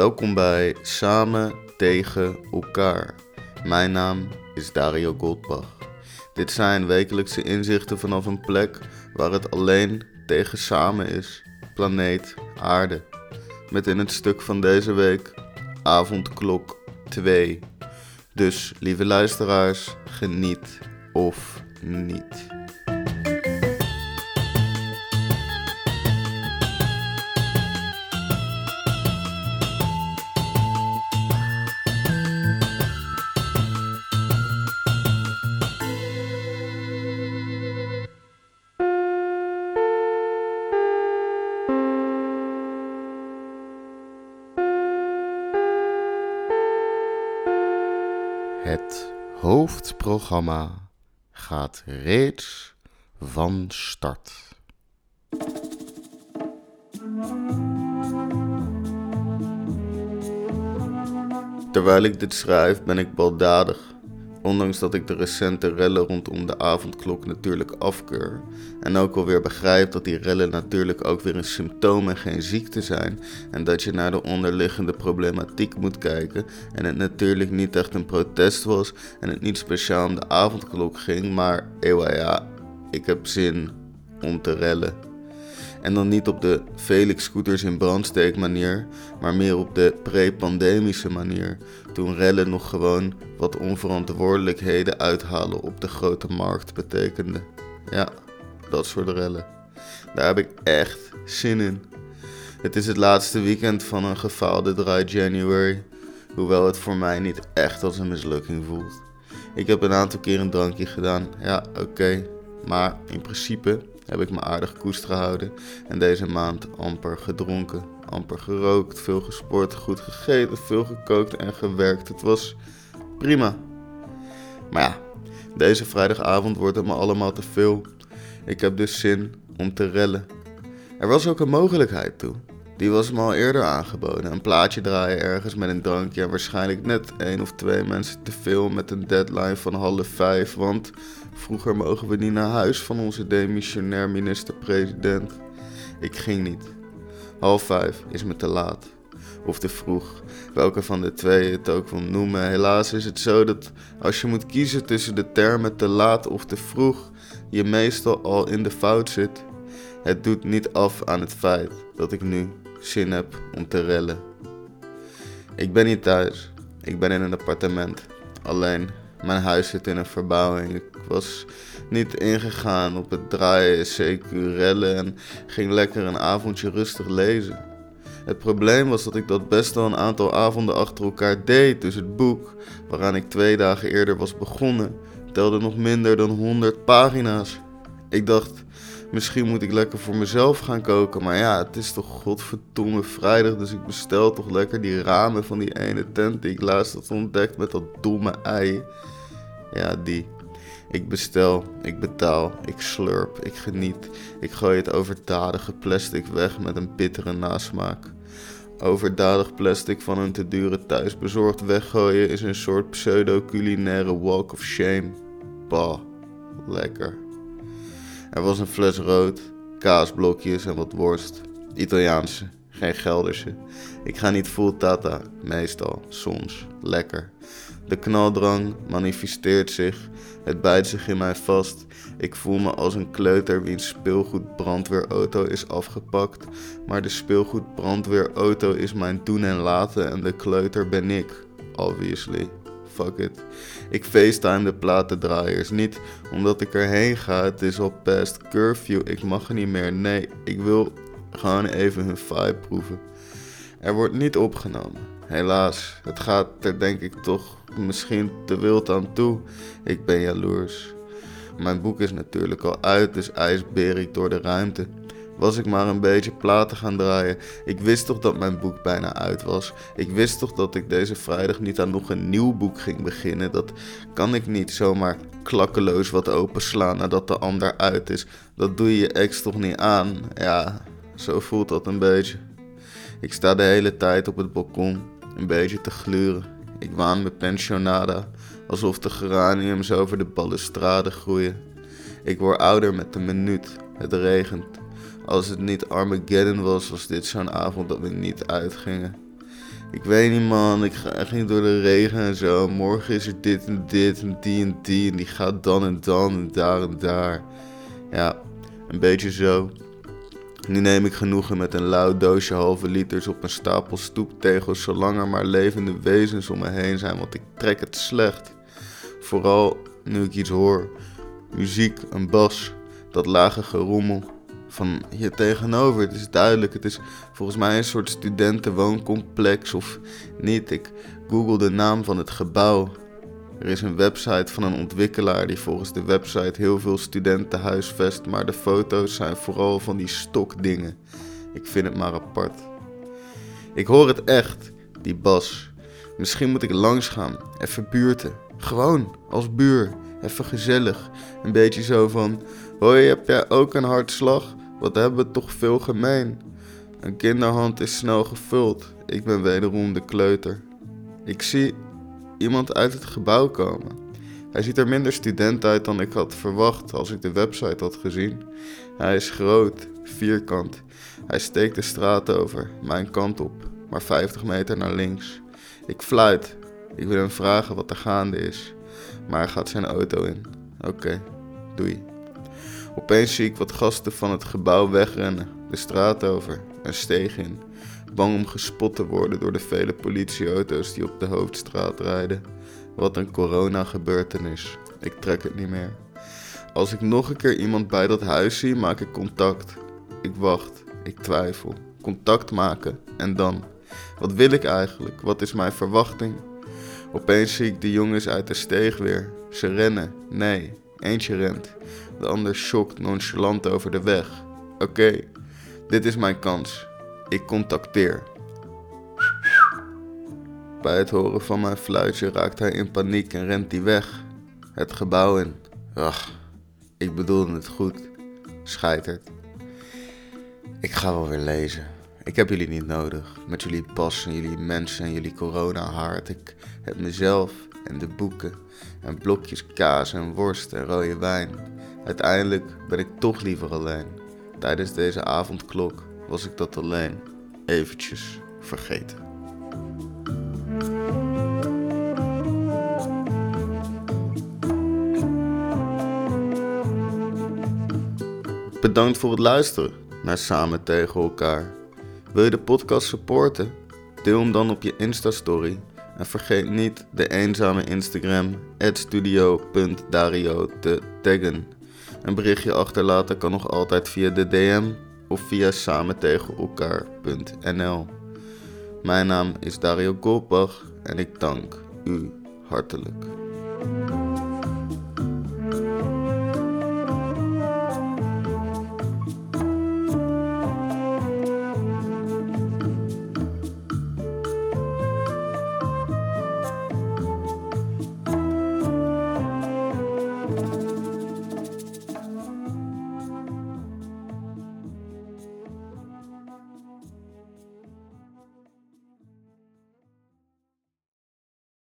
Welkom bij Samen tegen elkaar. Mijn naam is Dario Goldbach. Dit zijn wekelijkse inzichten vanaf een plek waar het alleen tegen samen is. Planeet Aarde. Met in het stuk van deze week avondklok 2. Dus lieve luisteraars, geniet of niet. Het hoofdprogramma gaat reeds van start. Terwijl ik dit schrijf ben ik baldadig. Ondanks dat ik de recente rellen rondom de avondklok natuurlijk afkeur. En ook alweer begrijp dat die rellen natuurlijk ook weer een symptoom en geen ziekte zijn. En dat je naar de onderliggende problematiek moet kijken. En het natuurlijk niet echt een protest was. En het niet speciaal om de avondklok ging. Maar ewa ja, ik heb zin om te rellen. En dan niet op de Felix scooters in brandsteek manier, maar meer op de pre-pandemische manier. Toen rellen nog gewoon wat onverantwoordelijkheden uithalen op de grote markt betekende. Ja, dat soort rellen. Daar heb ik echt zin in. Het is het laatste weekend van een gefaalde dry January, hoewel het voor mij niet echt als een mislukking voelt. Ik heb een aantal keer een drankje gedaan, ja oké, maar in principe heb ik me aardig koest gehouden en deze maand amper gedronken, amper gerookt, veel gesport, goed gegeten, veel gekookt en gewerkt. Het was prima. Maar ja, deze vrijdagavond wordt het me allemaal te veel. Ik heb dus zin om te rellen. Er was ook een mogelijkheid toe. Die was me al eerder aangeboden. Een plaatje draaien ergens met een drankje. En waarschijnlijk net één of twee mensen te veel met een deadline van half vijf. Want vroeger mogen we niet naar huis van onze demissionair minister-president. Ik ging niet. Half vijf is me te laat. Of te vroeg. Welke van de twee het ook wil noemen. Helaas is het zo dat als je moet kiezen tussen de termen te laat of te vroeg, je meestal al in de fout zit. Het doet niet af aan het feit dat ik nu zin heb om te rellen. Ik ben niet thuis. Ik ben in een appartement. Alleen, mijn huis zit in een verbouwing. Ik was niet ingegaan op het draaien, CQ rellen en ging lekker een avondje rustig lezen. Het probleem was dat ik dat best wel een aantal avonden achter elkaar deed, dus het boek, waaraan ik twee dagen eerder was begonnen, telde nog minder dan 100 pagina's. Ik dacht, Misschien moet ik lekker voor mezelf gaan koken. Maar ja, het is toch godverdomme vrijdag. Dus ik bestel toch lekker die ramen van die ene tent die ik laatst had ontdekt met dat domme ei. Ja, die. Ik bestel, ik betaal, ik slurp, ik geniet. Ik gooi het overdadige plastic weg met een bittere nasmaak. Overdadig plastic van een te dure thuisbezorgd weggooien is een soort pseudo-culinaire walk of shame. Bah, lekker. Er was een fles rood, kaasblokjes en wat worst. Italiaanse, geen Gelderse. Ik ga niet full tata, meestal, soms, lekker. De knaldrang manifesteert zich, het bijt zich in mij vast. Ik voel me als een kleuter wiens speelgoedbrandweerauto is afgepakt. Maar de speelgoedbrandweerauto is mijn doen en laten en de kleuter ben ik, obviously Ik facetime de platendraaiers niet omdat ik erheen ga. Het is al past curfew. Ik mag er niet meer. Nee, ik wil gewoon even hun vibe proeven. Er wordt niet opgenomen. Helaas, het gaat er denk ik toch misschien te wild aan toe. Ik ben jaloers. Mijn boek is natuurlijk al uit, dus ijsbeer ik door de ruimte was ik maar een beetje platen gaan draaien. Ik wist toch dat mijn boek bijna uit was. Ik wist toch dat ik deze vrijdag niet aan nog een nieuw boek ging beginnen. Dat kan ik niet zomaar klakkeloos wat openslaan nadat de ander uit is. Dat doe je je ex toch niet aan? Ja, zo voelt dat een beetje. Ik sta de hele tijd op het balkon, een beetje te gluren. Ik waan mijn pensionada, alsof de geraniums over de balustrade groeien. Ik word ouder met de minuut. Het regent. Als het niet Armageddon was, was dit zo'n avond dat we niet uitgingen. Ik weet niet man, ik niet door de regen en zo. Morgen is er dit en dit en die en die en die gaat dan en dan en daar en daar. Ja, een beetje zo. Nu neem ik genoegen met een lauw doosje halve liters op een stapel stoeptegels, zolang er maar levende wezens om me heen zijn, want ik trek het slecht. Vooral nu ik iets hoor. Muziek, een bas, dat lage gerommel. Van hier tegenover, het is duidelijk, het is volgens mij een soort studentenwooncomplex of niet. Ik google de naam van het gebouw er is een website van een ontwikkelaar die volgens de website heel veel studenten huisvest, maar de foto's zijn vooral van die stokdingen. Ik vind het maar apart. Ik hoor het echt, die bas. Misschien moet ik langs gaan, even buurten. Gewoon, als buur, even gezellig. Een beetje zo van: Hoi, heb jij ook een hartslag? Wat hebben we toch veel gemeen? Een kinderhand is snel gevuld. Ik ben wederom de kleuter. Ik zie iemand uit het gebouw komen. Hij ziet er minder student uit dan ik had verwacht als ik de website had gezien. Hij is groot, vierkant. Hij steekt de straat over, mijn kant op, maar 50 meter naar links. Ik fluit. Ik wil hem vragen wat er gaande is. Maar hij gaat zijn auto in. Oké, doei. Opeens zie ik wat gasten van het gebouw wegrennen, de straat over en steeg in bang om gespot te worden door de vele politieauto's die op de hoofdstraat rijden. Wat een corona-gebeurtenis. Ik trek het niet meer. Als ik nog een keer iemand bij dat huis zie, maak ik contact. Ik wacht, ik twijfel. Contact maken en dan. Wat wil ik eigenlijk? Wat is mijn verwachting? Opeens zie ik de jongens uit de steeg weer. Ze rennen. Nee, eentje rent. De ander schokt nonchalant over de weg. Oké, dit is mijn kans. Ik contacteer. Bij het horen van mijn fluitje raakt hij in paniek en rent hij weg. Het gebouw in. Ach, ik bedoelde het goed. Scheitert. Ik ga wel weer lezen. Ik heb jullie niet nodig. Met jullie pas en jullie mensen en jullie corona-haard. Ik heb mezelf en de boeken en blokjes kaas en worst en rode wijn. Uiteindelijk ben ik toch liever alleen. Tijdens deze avondklok was ik dat alleen eventjes vergeten. Bedankt voor het luisteren naar Samen tegen elkaar. Wil je de podcast supporten? Deel hem dan op je Insta-story. En vergeet niet de eenzame Instagram studio.dario te taggen. Een berichtje achterlaten kan nog altijd via de DM of via samentegenelkaar.nl. Mijn naam is Dario Golbach en ik dank u hartelijk.